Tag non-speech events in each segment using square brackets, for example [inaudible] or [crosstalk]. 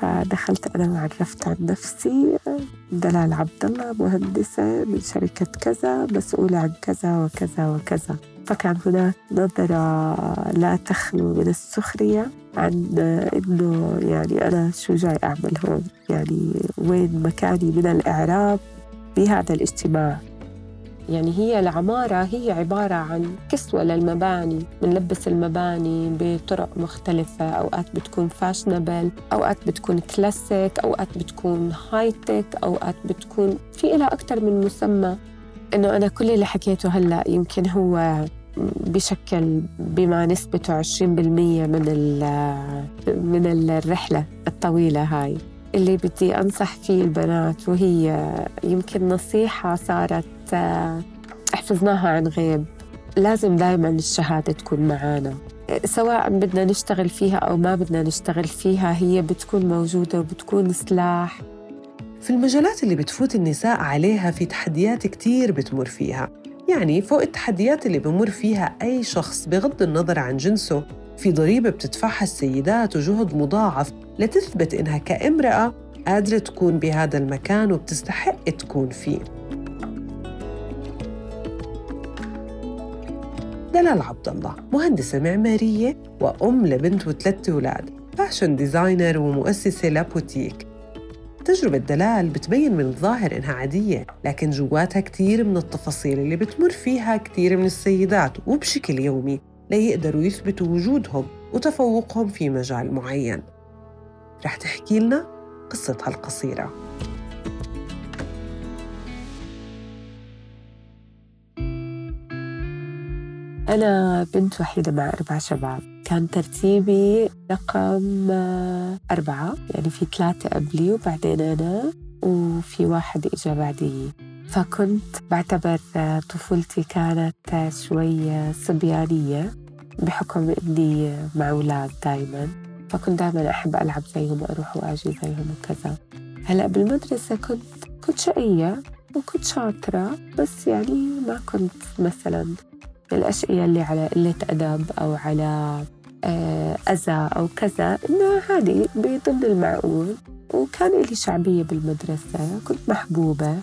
فدخلت أنا وعرفت عن نفسي دلال عبد الله مهندسة من شركة كذا مسؤولة عن كذا وكذا وكذا. فكان هناك نظرة لا تخلو من السخرية عن إنه يعني أنا شو جاي أعمل هون؟ يعني وين مكاني من الإعراب؟ بهذا الاجتماع. يعني هي العمارة هي عبارة عن كسوة للمباني. بنلبس المباني بطرق مختلفة. أوقات بتكون فاشنبل أوقات بتكون كلاسيك أوقات بتكون هاي تك أوقات بتكون في لها أكثر من مسمى. إنه أنا كل اللي حكيته هلأ يمكن هو بشكل بما نسبته 20% من من الرحلة الطويلة هاي. اللي بدي أنصح فيه البنات وهي يمكن نصيحة صارت حفظناها عن غيب. لازم دائما الشهادة تكون معانا. سواء بدنا نشتغل فيها أو ما بدنا نشتغل فيها هي بتكون موجودة وبتكون سلاح. في المجالات اللي بتفوت النساء عليها في تحديات كتير بتمر فيها. يعني فوق التحديات اللي بمر فيها أي شخص بغض النظر عن جنسه في ضريبة بتدفعها السيدات وجهد مضاعف لتثبت إنها كامرأة قادرة تكون بهذا المكان وبتستحق تكون فيه. دلال عبد الله مهندسة معمارية وأم لبنت وثلاث أولاد fashion designer ومؤسسة لابوتيك تجربة دلال بتبين من الظاهر إنها عادية لكن جواتها كتير من التفاصيل اللي بتمر فيها كتير من السيدات وبشكل يومي. ليقدروا يثبتوا وجودهم وتفوقهم في مجال معين. رح تحكي لنا قصتها القصيرة. أنا بنت وحيدة مع أربع شباب. كان ترتيبي رقم أربعة. يعني في ثلاثة قبلي وبعدين أنا وفي واحد إجا بعدي. فكنت بعتبر طفولتي كانت شوي صبيانية. بحكم إني مع أولاد دايما فكنت دايما أحب ألعب زيهم وأروح وأجي زيهم وكذا. هلأ بالمدرسة كنت كنت شقية وكنت شاطرة بس يعني ما كنت مثلا الأشقية اللي على قلة أدب أو على آه، أذى أو كذا إنه هذه بضمن المعقول. وكان لي شعبية بالمدرسة كنت محبوبة.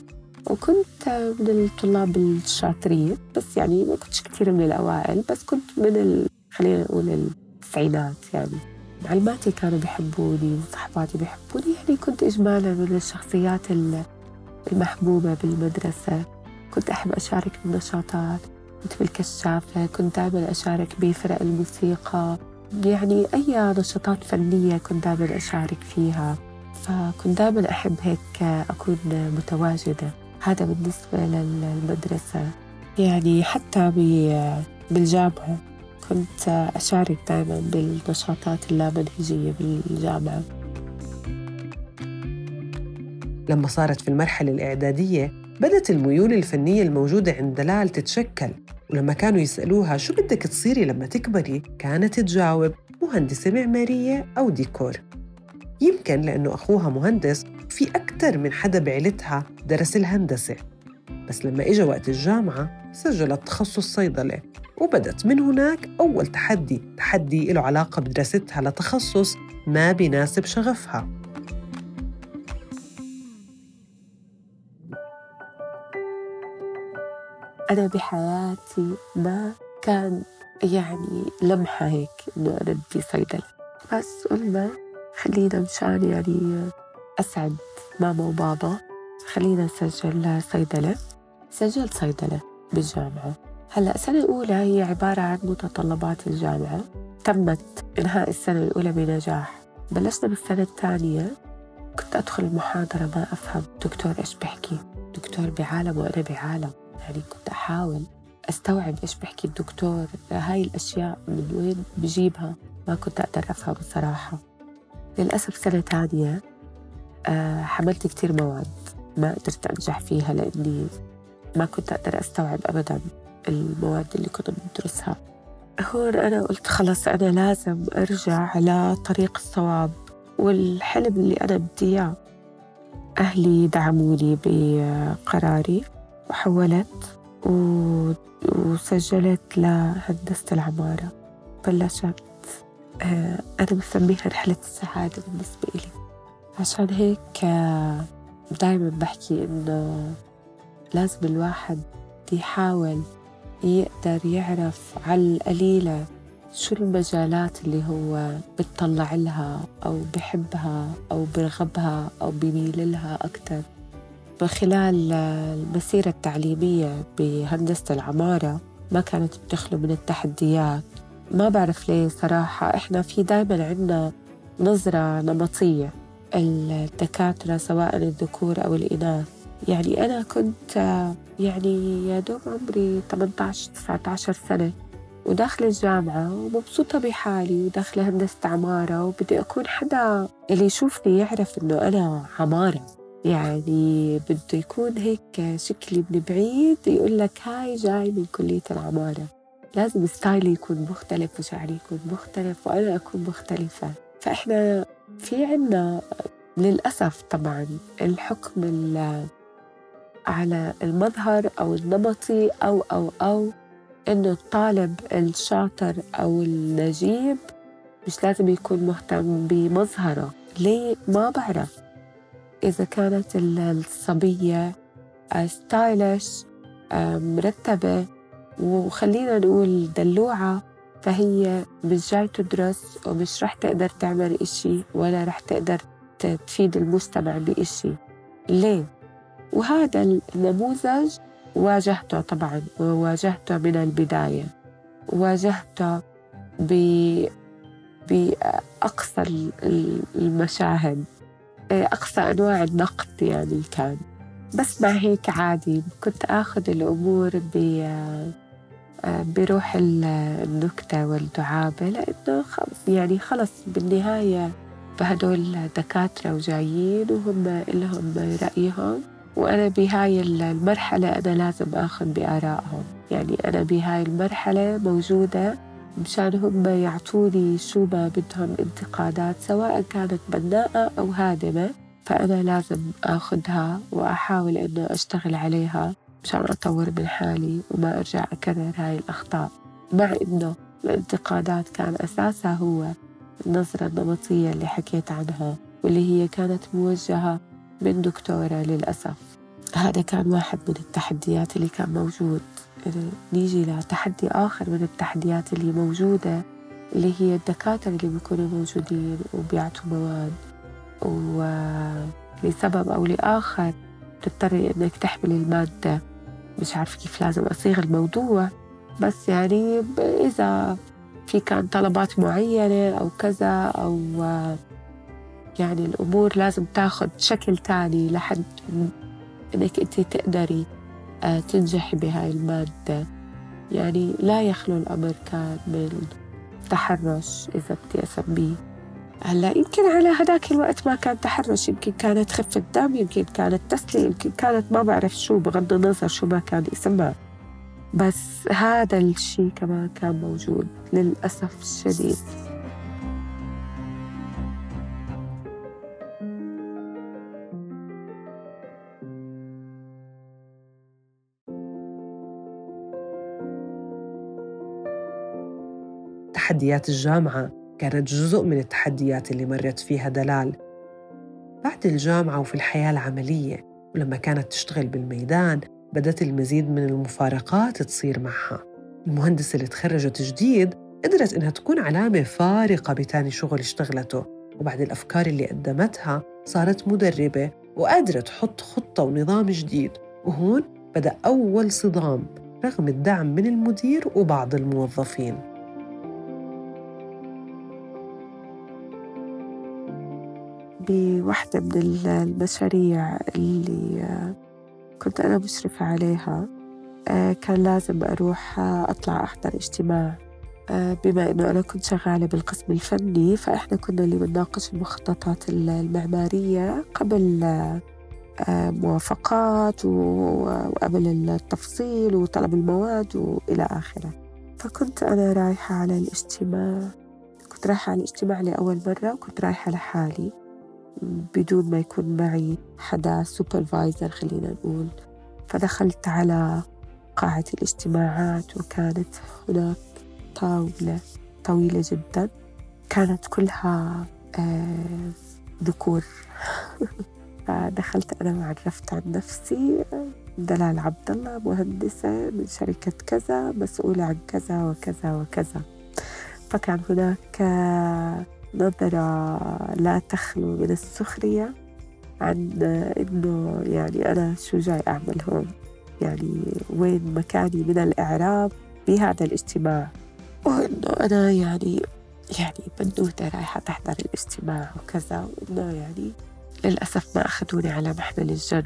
وكنت من الطلاب الشاطرين بس يعني ما كنتش كثير من الأوائل بس كنت من ال... خلينا نقول التسعينات يعني. معلماتي كانوا بيحبوني وصحباتي بيحبوني يعني كنت إجمالا من الشخصيات المحبوبة بالمدرسة. كنت أحب أشارك بالنشاطات كنت بالكشافة كنت دائما أشارك بفرق الموسيقى. يعني أي نشاطات فنية كنت دائما أشارك فيها. فكنت دائما أحب هيك أكون متواجدة. هذا بالنسبة للمدرسة. يعني حتى بالجامعة كنت أشارك دائما بالنشاطات اللامنهجية بالجامعة. لما صارت في المرحلة الإعدادية بدت الميول الفنية الموجودة عند دلال تتشكل. ولما كانوا يسألوها شو بدك تصيري لما تكبري؟ كانت تجاوب مهندسة معمارية أو ديكور. يمكن لأنه أخوها مهندس في أكثر من حدا بعيلتها درس الهندسة. بس لما إجا وقت الجامعة سجلت تخصص صيدلة وبدت من هناك أول تحدي تحدي له علاقة بدراستها لتخصص ما بيناسب شغفها. أنا بحياتي ما كان يعني لمحة هيك إنه أنا بدي صيدلة. بس قلنا خلينا مشان يعني أسعد ماما وبابا. خلينا نسجل صيدلة. سجلت صيدلة بالجامعة. هلأ السنة الأولى هي عبارة عن متطلبات الجامعة. تمت إنهاء السنة الأولى بنجاح. بلشنا بالسنة الثانية. كنت أدخل المحاضرة ما أفهم. دكتور إيش بحكي دكتور بعالم وأنا بعالم. يعني كنت أحاول أستوعب إيش بحكي الدكتور. هاي الأشياء من وين بجيبها؟ ما كنت أقدر أفهم بصراحة للأسف سنة تانية آه، حملت كتير مواد. ما قدرت أنجح فيها لأني ما كنت أقدر أستوعب أبدا المواد اللي كنا بندرسها. هون أنا قلت خلص أنا لازم أرجع لطريق الصواب والحلم اللي أنا بدي إياه. أهلي دعموني بقراري وحولت. وسجلت لهندسة العمارة. بلشت آه، أنا بسميها رحلة السعادة بالنسبة إلي. عشان هيك دايما بحكي إنه لازم الواحد يحاول يقدر يعرف على القليلة شو المجالات اللي هو بتطلع لها أو بحبها أو برغبها أو بميل لها أكتر. من خلال المسيرة التعليمية بهندسة العمارة ما كانت بتخلو من التحديات. ما بعرف ليه صراحة إحنا في دايما عنا نظرة نمطية. الدكاترة سواء الذكور أو الإناث. يعني أنا كنت يعني يا دوب عمري 18 19 سنة وداخلة الجامعة ومبسوطة بحالي وداخلة هندسة عمارة وبدي أكون حدا اللي يشوفني يعرف إنه أنا عمارة. يعني بده يكون هيك شكلي من بعيد يقول لك هاي جاي من كلية العمارة. لازم ستايلي يكون مختلف وشعري يكون مختلف وأنا أكون مختلفة. فإحنا في عنا للأسف طبعا الحكم على المظهر أو النمطي أو أو أو إنه الطالب الشاطر أو النجيب مش لازم يكون مهتم بمظهره. ليه؟ ما بعرف. إذا كانت الصبية ستايلش مرتبة وخلينا نقول دلوعة فهي مش جاي تدرس ومش رح تقدر تعمل إشي ولا رح تقدر تفيد المجتمع بإشي. ليه؟ وهذا النموذج واجهته طبعا وواجهته من البداية. واجهته ب بأقصى المشاهد. أقصى أنواع النقد يعني كان. بس مع هيك عادي. كنت آخذ الأمور ب بروح النكتة والدعابة لأنه يعني خلص بالنهاية فهدول دكاترة وجايين وهم لهم رأيهم وأنا بهاي المرحلة أنا لازم آخذ بآرائهم. يعني أنا بهاي المرحلة موجودة مشان هم يعطوني شو ما بدهم انتقادات سواء كانت بناءة أو هادمة فأنا لازم آخذها وأحاول إنه أشتغل عليها. مشان أطور من حالي وما أرجع أكرر هاي الأخطاء. مع إنه الانتقادات كان أساسها هو النظرة النمطية اللي حكيت عنها واللي هي كانت موجهة من دكتورة للأسف. هذا كان واحد من التحديات اللي كان موجود. نيجي لتحدي آخر من التحديات اللي موجودة اللي هي الدكاترة اللي بيكونوا موجودين وبيعطوا مواد ولسبب أو لآخر تضطري إنك تحمل المادة. مش عارفة كيف لازم أصيغ الموضوع. بس يعني إذا في كان طلبات معينة أو كذا أو يعني الأمور لازم تاخد شكل تاني لحد إنك أنت تقدري آه، تنجحي بهاي المادة. يعني لا يخلو الأمر كان من تحرش إذا بدي أسميه. هلا يمكن على هذاك الوقت ما كان تحرش يمكن كانت خفة دم يمكن كانت تسلية يمكن كانت ما بعرف شو بغض النظر شو ما كان اسمها بس هذا الشيء كمان كان موجود للأسف الشديد. تحديات الجامعة. كانت جزء من التحديات اللي مرت فيها دلال. بعد الجامعة وفي الحياة العملية ولما كانت تشتغل بالميدان بدأت المزيد من المفارقات تصير معها. المهندسة اللي تخرجت جديد قدرت إنها تكون علامة فارقة بتاني شغل اشتغلته وبعد الأفكار اللي قدمتها صارت مدربة وقادرة تحط خطة ونظام جديد. وهون بدأ أول صدام رغم الدعم من المدير وبعض الموظفين. بواحدة من المشاريع اللي كنت أنا مشرفة عليها آه، كان لازم أروح أطلع أحضر اجتماع آه، بما إنه أنا كنت شغالة بالقسم الفني فإحنا كنا اللي بنناقش المخططات المعمارية قبل آه، موافقات وقبل التفصيل وطلب المواد وإلى آخره. فكنت أنا رايحة على الاجتماع كنت رايحة على الاجتماع لأول مرة وكنت رايحة لحالي. بدون ما يكون معي حدا سوبرفايزر خلينا نقول. فدخلت على قاعة الاجتماعات وكانت هناك طاولة طويلة جدا. كانت كلها آه، ذكور. [laughs] فدخلت أنا وعرفت عن نفسي دلال عبد الله مهندسة من شركة كذا مسؤولة عن كذا وكذا وكذا. فكان هناك نظرة لا تخلو من السخرية عن إنه يعني أنا شو جاي أعمل هون؟ يعني وين مكاني من الإعراب بهذا الاجتماع؟ وإنه أنا يعني يعني بنوتة رايحة تحضر الاجتماع وكذا وإنه يعني للأسف ما أخذوني على محمل الجد.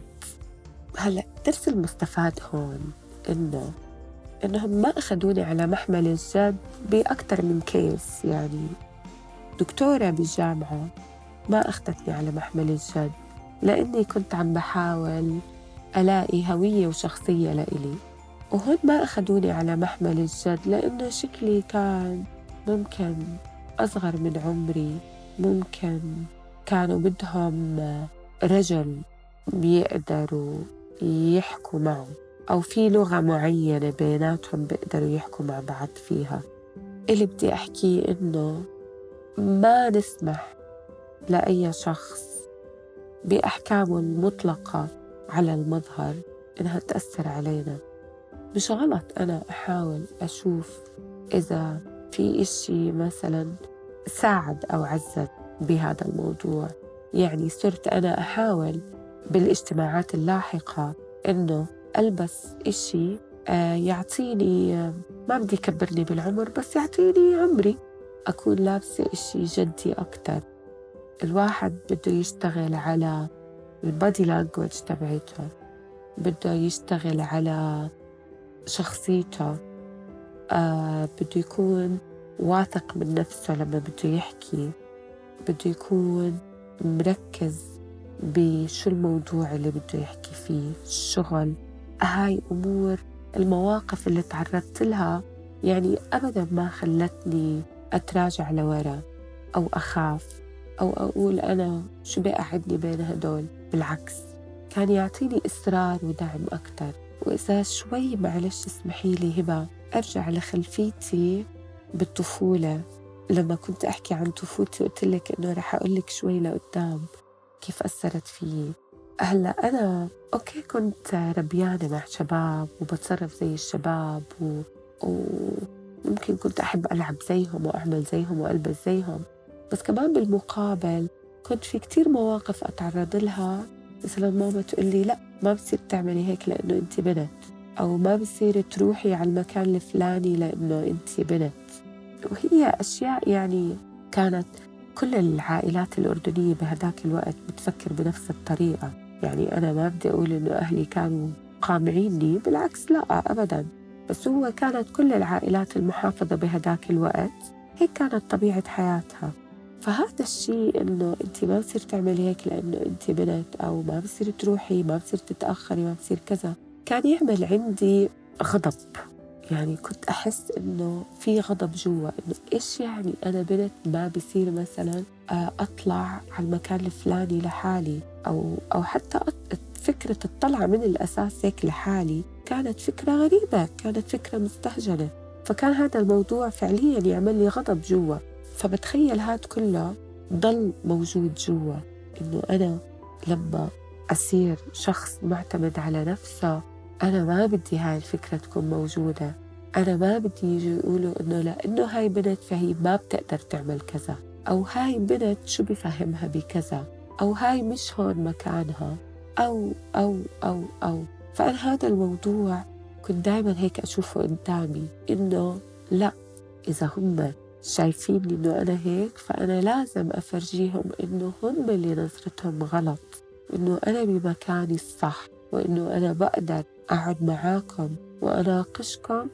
هلأ الدرس المستفاد هون إنه إنهم ما أخذوني على محمل الجد بأكثر من كيس يعني. دكتورة بالجامعة ما أخذتني على محمل الجد لأني كنت عم بحاول ألاقي هوية وشخصية لإلي. وهون ما أخذوني على محمل الجد لأنه شكلي كان ممكن أصغر من عمري ممكن كانوا بدهم رجل بيقدروا يحكوا معه أو في لغة معينة بيناتهم بيقدروا يحكوا مع بعض فيها. اللي بدي أحكيه إنه ما نسمح لأي شخص بأحكامه المطلقة على المظهر إنها تأثر علينا. مش غلط أنا أحاول أشوف إذا في إشي مثلا ساعد أو عزز بهذا الموضوع. يعني صرت أنا أحاول بالاجتماعات اللاحقة إنه ألبس إشي آه، يعطيني آه، ما بدي يكبرني بالعمر بس يعطيني عمري. أكون لابسة إشي جدي أكتر. الواحد بده يشتغل على البادي لانجوج تبعته بده يشتغل على شخصيته آه بده يكون واثق من نفسه لما بده يحكي بده يكون مركز بشو الموضوع اللي بده يحكي فيه الشغل هاي أمور المواقف اللي تعرضت لها. يعني أبدا ما خلتني أتراجع لورا أو أخاف أو أقول أنا شو بقعدني بين هدول؟ بالعكس كان يعطيني إصرار ودعم أكتر. وإذا شوي معلش اسمحي لي هبة أرجع لخلفيتي بالطفولة. لما كنت أحكي عن طفولتي قلت لك إنه رح أقول لك شوي لقدام كيف أثرت فيي. هلأ أنا أوكي كنت ربيانة مع شباب وبتصرف زي الشباب و... وممكن كنت أحب ألعب زيهم وأعمل زيهم وألبس زيهم. بس كمان بالمقابل كنت في كتير مواقف أتعرض لها. مثلا ماما تقول لي لا ما بصير تعملي هيك لأنه أنت بنت. أو ما بصير تروحي على المكان الفلاني لأنه أنت بنت. وهي أشياء يعني كانت كل العائلات الأردنية بهداك الوقت بتفكر بنفس الطريقة. يعني أنا ما بدي أقول إنه أهلي كانوا قامعيني بالعكس لا أبدا. بس هو كانت كل العائلات المحافظة بهداك الوقت هيك كانت طبيعة حياتها. فهذا الشيء إنه أنت ما بصير تعملي هيك لأنه أنت بنت أو ما بصير تروحي ما بصير تتأخري ما بصير كذا. كان يعمل عندي غضب. يعني كنت أحس إنه في غضب جوا إنه إيش يعني أنا بنت ما بصير مثلا آه، أطلع على المكان الفلاني لحالي أو أو حتى فكرة الطلعة من الأساس هيك لحالي. كانت فكرة غريبة كانت فكرة مستهجنة فكان هذا الموضوع فعليا يعمل لي غضب جوا. فبتخيل هاد كله ضل موجود جوا. إنه أنا لما أصير شخص معتمد على نفسه أنا ما بدي هاي الفكرة تكون موجودة. أنا ما بدي يجوا يقولوا إنه لأنه هاي بنت فهي ما بتقدر تعمل كذا. أو هاي بنت شو بفهمها بكذا؟ أو هاي مش هون مكانها؟ أو أو أو أو. فأنا هذا الموضوع كنت دايما هيك أشوفه قدامي إنه لا إذا هم شايفيني إنه أنا هيك فأنا لازم أفرجيهم إنه هم اللي نظرتهم غلط إنه أنا بمكاني الصح وإنه أنا بقدر أقعد معاكم وأناقشكم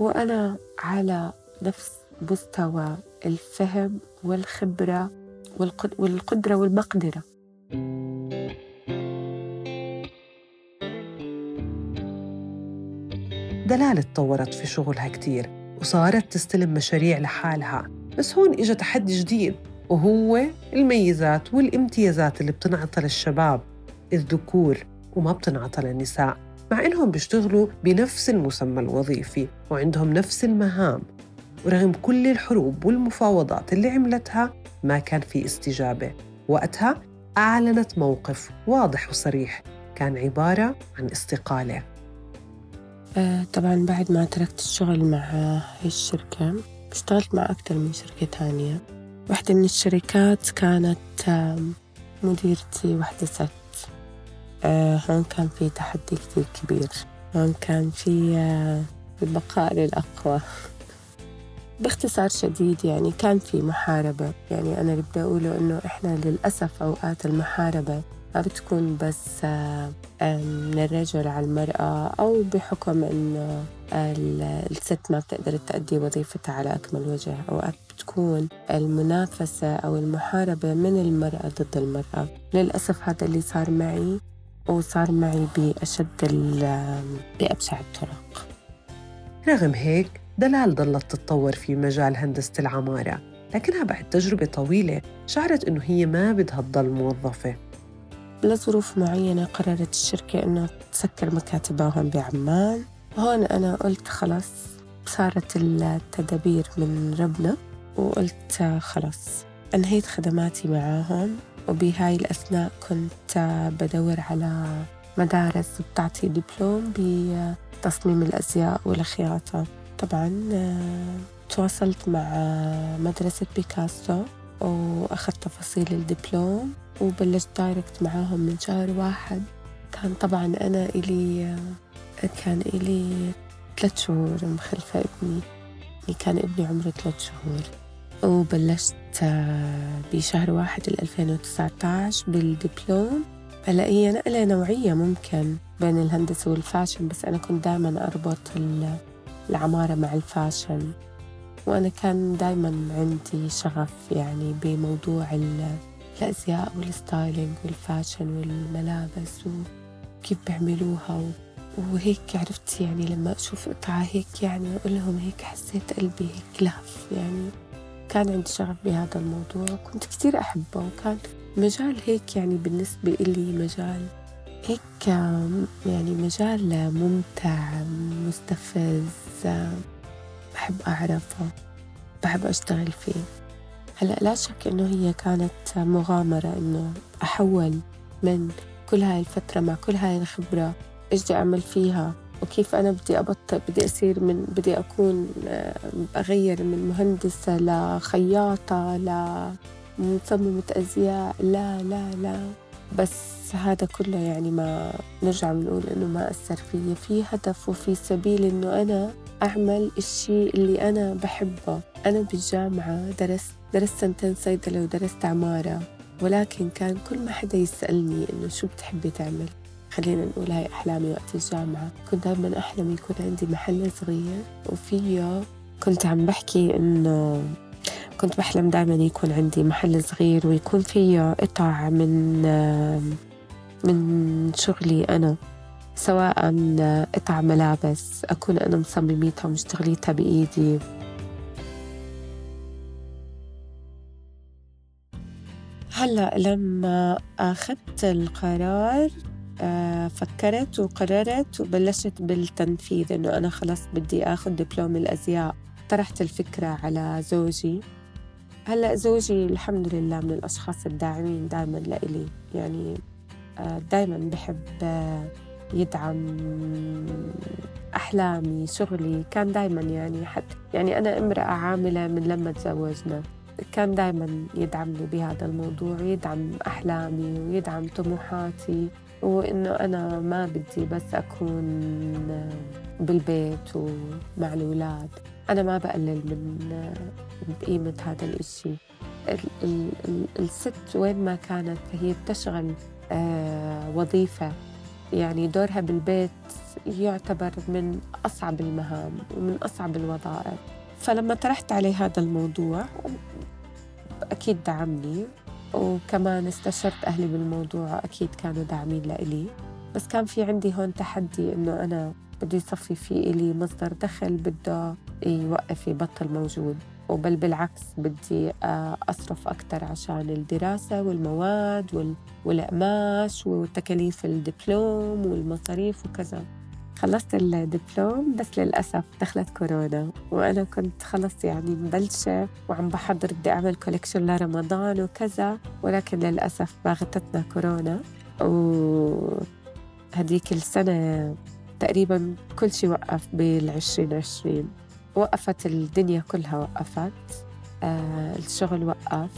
وأنا على نفس مستوى الفهم والخبرة والقدرة والمقدرة. دلال تطورت في شغلها كتير وصارت تستلم مشاريع لحالها. بس هون إجا تحدي جديد وهو الميزات والامتيازات اللي بتنعطى للشباب الذكور وما بتنعطى للنساء. مع إنهم بيشتغلوا بنفس المسمى الوظيفي وعندهم نفس المهام. ورغم كل الحروب والمفاوضات اللي عملتها ما كان في استجابة. وقتها أعلنت موقف واضح وصريح كان عبارة عن استقالة. طبعا بعد ما تركت الشغل مع هاي الشركة اشتغلت مع أكثر من شركة تانية واحدة من الشركات كانت مديرتي واحدة ست. آه، هون كان في تحدي كتير كبير. هون كان في آه، البقاء للأقوى. [laughs] باختصار شديد يعني كان في محاربة. يعني أنا اللي بدي أقوله إنه إحنا للأسف أوقات المحاربة ما بتكون بس آه، من الرجل على المرأة أو بحكم إنه الست ما بتقدر تأدي وظيفتها على أكمل وجه أوقات بتكون المنافسة أو المحاربة من المرأة ضد المرأة. للأسف هذا اللي صار معي وصار معي بأشد بأبشع الطرق. رغم هيك دلال ضلت تتطور في مجال هندسة العمارة لكنها بعد تجربة طويلة شعرت إنه هي ما بدها تضل موظفة. لظروف معينة قررت الشركة إنه تسكر مكاتبها هون بعمان. هون أنا قلت خلاص صارت التدابير من ربنا وقلت خلاص أنهيت خدماتي معاهم. وبهاي الأثناء كنت بدور على مدارس بتعطي دبلوم بتصميم الأزياء والخياطة. طبعا تواصلت مع مدرسة بيكاسو. وأخذت تفاصيل الدبلوم وبلشت direct معاهم من شهر واحد. كان طبعا أنا إلي كان إلي ثلاث شهور مخلفة ابني. يعني كان ابني عمره ثلاث شهور. وبلشت آه، بشهر واحد 2019 بالدبلوم. هلا هي نقلة نوعية ممكن بين الهندسة وال fashion بس أنا كنت دائما أربط العمارة مع ال fashion. وأنا كان دائما عندي شغف يعني بموضوع الأزياء وال styling وال fashion والملابس وكيف بيعملوها وهيك عرفت يعني لما أشوف قطعة هيك يعني أقول لهم هيك حسيت قلبي هيك لهف يعني. كان عندي شغف بهذا الموضوع كنت كتير أحبه وكان مجال هيك يعني بالنسبة إلي مجال هيك يعني مجال ممتع مستفز بحب أعرفه بحب أشتغل فيه. هلأ لا شك إنه هي كانت مغامرة إنه أحول من كل هاي الفترة مع كل هاي الخبرة إيش بدي أعمل فيها وكيف أنا بدي أبطل بدي أصير من بدي أكون آه، أغير من مهندسة لخياطة لمصممة أزياء لا لا لا. بس هذا كله يعني ما نرجع بنقول إنه ما أثر فيي في هدف وفي سبيل إنه أنا أعمل الشيء اللي أنا بحبه. أنا بالجامعة درست درست سنتين صيدلة ودرست عمارة ولكن كان كل ما حدا يسألني إنه شو بتحبي تعمل؟ خلينا نقول هاي أحلامي وقت الجامعة. كنت دائما أحلم يكون عندي محل صغير وفيه كنت عم بحكي إنه كنت بحلم دائما يكون عندي محل صغير ويكون فيه قطع من من شغلي أنا سواء قطع ملابس أكون أنا مصمميتها ومشتغليتها بإيدي. هلأ لما أخذت القرار فكرت وقررت وبلشت بالتنفيذ إنه أنا خلص بدي آخذ دبلوم الأزياء. طرحت الفكرة على زوجي. هلأ زوجي الحمد لله من الأشخاص الداعمين دائما لإلي. يعني آه، دائما بحب آه، يدعم أحلامي شغلي. كان دائما يعني حتى يعني أنا امرأة عاملة من لما تزوجنا. كان دائما يدعمني بهذا الموضوع يدعم أحلامي ويدعم طموحاتي. وإنه أنا ما بدي بس أكون بالبيت ومع الأولاد. أنا ما بقلل من بقيمة هذا الإشي. الست وين ما كانت هي بتشغل آه، وظيفة. يعني دورها بالبيت يعتبر من أصعب المهام ومن أصعب الوظائف. فلما طرحت عليه هذا الموضوع أكيد دعمني. وكمان استشرت أهلي بالموضوع أكيد كانوا داعمين لإلي. بس كان في عندي هون تحدي إنه أنا بده يصفي في إلي مصدر دخل بده يوقف يبطل موجود. وبل بالعكس بدي آه، أصرف أكثر عشان الدراسة والمواد والأقماش وتكاليف الدبلوم والمصاريف وكذا. خلصت الدبلوم بس للأسف دخلت كورونا. وأنا كنت خلص يعني مبلشة وعم بحضر بدي أعمل كوليكشن لرمضان وكذا. ولكن للأسف باغتتنا كورونا. وهديك السنة تقريبا كل شيء وقف بالعشرين عشرين. وقفت الدنيا كلها وقفت آه الشغل وقف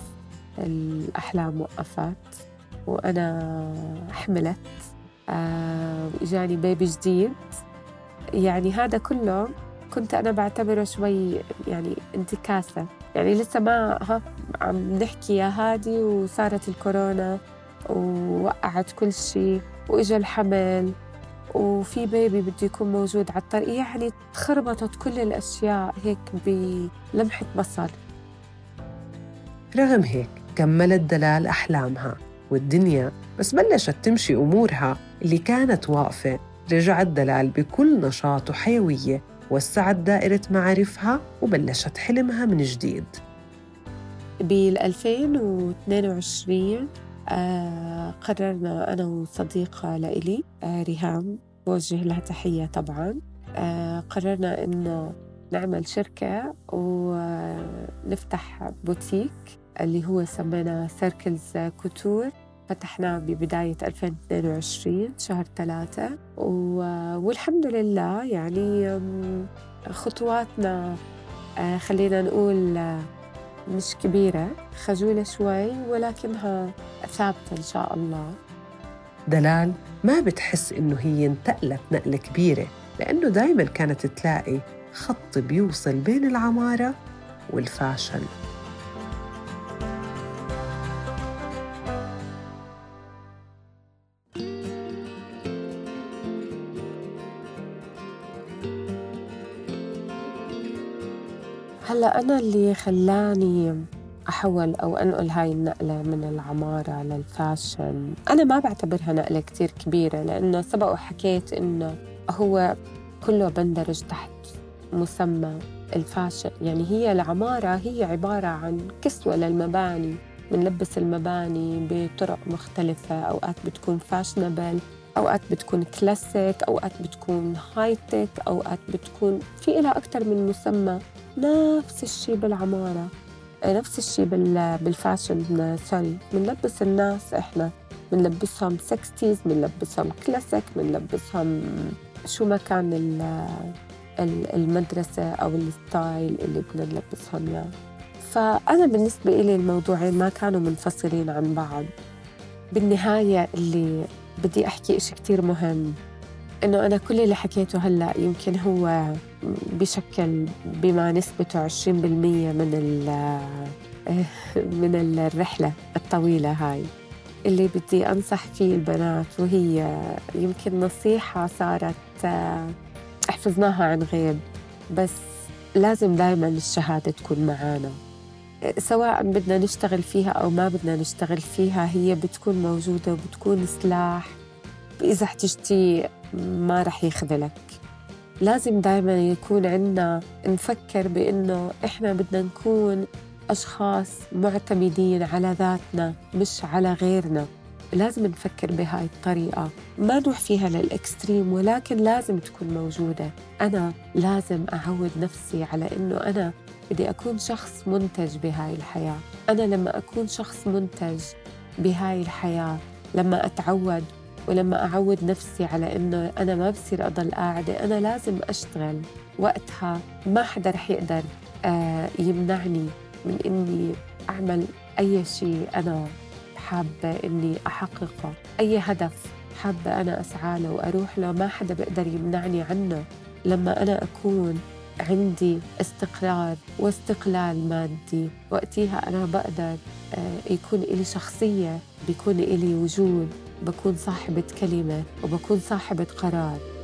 الأحلام وقفت وأنا حملت آه وإجاني بيبي جديد. يعني هذا كله كنت أنا بعتبره شوي يعني انتكاسة. يعني لسه ما ها عم نحكي يا هادي وصارت الكورونا ووقعت كل شيء وإجا الحمل. وفي بيبي بده يكون موجود على الطريق. يعني تخربطت كل الأشياء هيك بلمحة بصر رغم هيك كملت دلال أحلامها والدنيا بس بلشت تمشي أمورها اللي كانت واقفة. رجعت دلال بكل نشاط وحيوية وسعت دائرة معارفها وبلشت حلمها من جديد. بال 2022 آه قررنا أنا وصديقة لإلي آه ريهام بوجه لها تحية طبعا. آه قررنا إنه نعمل شركة ونفتح بوتيك اللي هو سمينا Circles Couture. فتحناه ببداية 2022 شهر ثلاثة. والحمد لله يعني خطواتنا آه، خلينا نقول آه، مش كبيرة خجولة شوي ولكنها ثابتة إن شاء الله. دلال ما بتحس إنه هي انتقلت نقلة كبيرة لأنه دايما كانت تلاقي خط بيوصل بين العمارة والفاشل. هلا أنا اللي خلاني أحول أو أنقل هاي النقلة من العمارة لل fashion. أنا ما بعتبرها نقلة كتير كبيرة لأنه سبق وحكيت إنه هو كله بندرج تحت مسمى ال fashion. يعني هي العمارة هي عبارة عن كسوة للمباني بنلبس المباني بطرق مختلفة. أوقات بتكون fashionable أوقات بتكون كلاسيك أوقات بتكون high tech أوقات بتكون في إلها أكثر من مسمى. نفس الشيء بالعمارة. نفس الشيء بال fashion sorry بنلبس الناس إحنا. بنلبسهم sixties بنلبسهم كلاسيك بنلبسهم شو ما كان المدرسة أو ال style اللي بدنا نلبسهم إياه. فأنا بالنسبة إلي الموضوعين ما كانوا منفصلين عن بعض. بالنهاية اللي بدي أحكي إشي كتير مهم. إنه أنا كل اللي حكيته هلأ يمكن هو بشكل بما نسبته 20% من [laughs] من الرحلة الطويلة هاي. اللي بدي أنصح فيه البنات وهي يمكن نصيحة صارت حفظناها عن غيب بس لازم دايما الشهادة تكون معانا. سواء بدنا نشتغل فيها أو ما بدنا نشتغل فيها هي بتكون موجودة وبتكون سلاح. إذا احتجتي ما رح يخذلك. لازم دايما يكون عندنا نفكر بأنه إحنا بدنا نكون أشخاص معتمدين على ذاتنا مش على غيرنا. لازم نفكر بهاي الطريقة. ما نروح فيها للإكستريم ولكن لازم تكون موجودة. أنا لازم أعود نفسي على أنه أنا بدي أكون شخص منتج بهاي الحياة. أنا لما أكون شخص منتج بهاي الحياة لما أتعود ولما أعود نفسي على إنه أنا ما بصير أضل قاعدة أنا لازم أشتغل وقتها ما حدا رح يقدر آه، يمنعني من إني أعمل أي شيء أنا حابة إني أحققه. أي هدف حابة أنا أسعى له وأروح له ما حدا بيقدر يمنعني عنه. لما أنا أكون عندي استقرار واستقلال مادي وقتها أنا بقدر آه، يكون إلي شخصية بيكون إلي وجود. بكون صاحبة كلمة وبكون صاحبة قرار.